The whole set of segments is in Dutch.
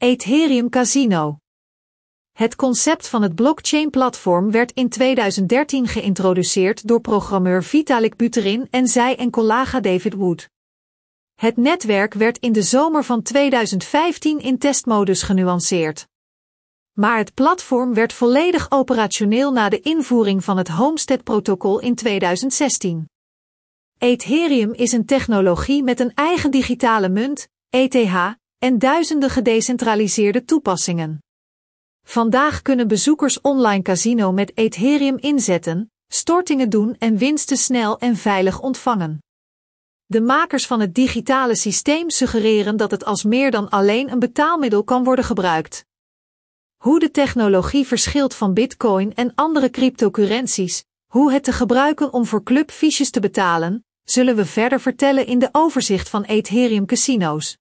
Ethereum Casino. Het concept van het blockchain-platform werd in 2013 geïntroduceerd door programmeur Vitalik Buterin en zij en collega David Wood. Het netwerk werd in de zomer van 2015 in testmodus genuanceerd. Maar het platform werd volledig operationeel na de invoering van het Homestead-protocol in 2016. Ethereum is een technologie met een eigen digitale munt, ETH, en duizenden gedecentraliseerde toepassingen. Vandaag kunnen bezoekers online casino met Ethereum inzetten, stortingen doen en winsten snel en veilig ontvangen. De makers van het digitale systeem suggereren dat het als meer dan alleen een betaalmiddel kan worden gebruikt. Hoe de technologie verschilt van Bitcoin en andere cryptocurrenties, hoe het te gebruiken om voor clubfiches te betalen, zullen we verder vertellen in de overzicht van Ethereum Casino's.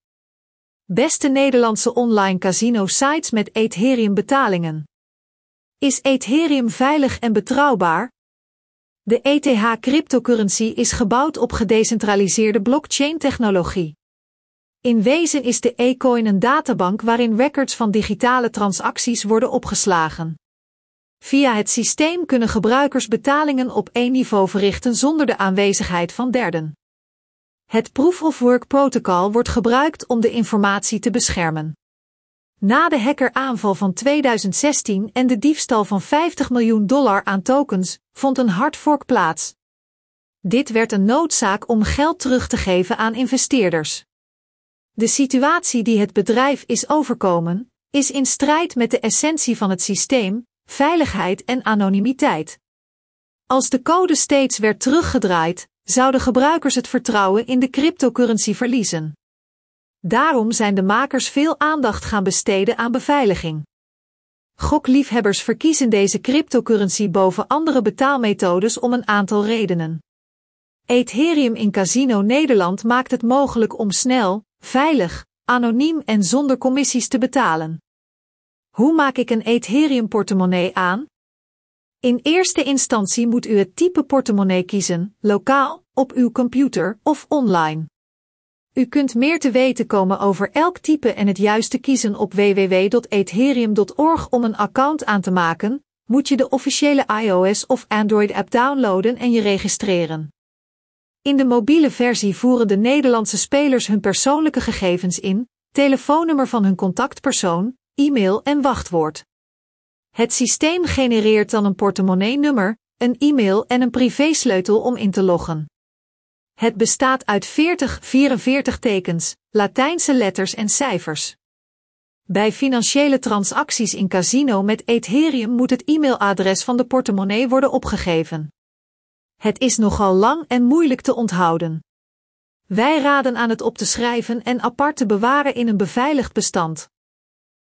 Beste Nederlandse online casino sites met Ethereum betalingen. Is Ethereum veilig en betrouwbaar? De ETH cryptocurrency is gebouwd op gedecentraliseerde blockchain technologie. In wezen is de eCoin een databank waarin records van digitale transacties worden opgeslagen. Via het systeem kunnen gebruikers betalingen op één niveau verrichten zonder de aanwezigheid van derden. Het Proof of Work protocol wordt gebruikt om de informatie te beschermen. Na de hackeraanval van 2016 en de diefstal van 50 miljoen dollar aan tokens, vond een hard fork plaats. Dit werd een noodzaak om geld terug te geven aan investeerders. De situatie die het bedrijf is overkomen, is in strijd met de essentie van het systeem, veiligheid en anonimiteit. Als de code steeds werd teruggedraaid, zouden gebruikers het vertrouwen in de cryptocurrency verliezen. Daarom zijn de makers veel aandacht gaan besteden aan beveiliging. Gokliefhebbers verkiezen deze cryptocurrency boven andere betaalmethodes om een aantal redenen. Ethereum in Casino Nederland maakt het mogelijk om snel, veilig, anoniem en zonder commissies te betalen. Hoe maak ik een Ethereum portemonnee aan? In eerste instantie moet u het type portemonnee kiezen, lokaal, op uw computer of online. U kunt meer te weten komen over elk type en het juiste kiezen op www.ethereum.org om een account aan te maken, moet je de officiële iOS of Android app downloaden en je registreren. In de mobiele versie voeren de Nederlandse spelers hun persoonlijke gegevens in, telefoonnummer van hun contactpersoon, e-mail en wachtwoord. Het systeem genereert dan een portemonnee-nummer, een e-mail en een privésleutel om in te loggen. Het bestaat uit 40, 44 tekens, Latijnse letters en cijfers. Bij financiële transacties in casino met Ethereum moet het e-mailadres van de portemonnee worden opgegeven. Het is nogal lang en moeilijk te onthouden. Wij raden aan het op te schrijven en apart te bewaren in een beveiligd bestand.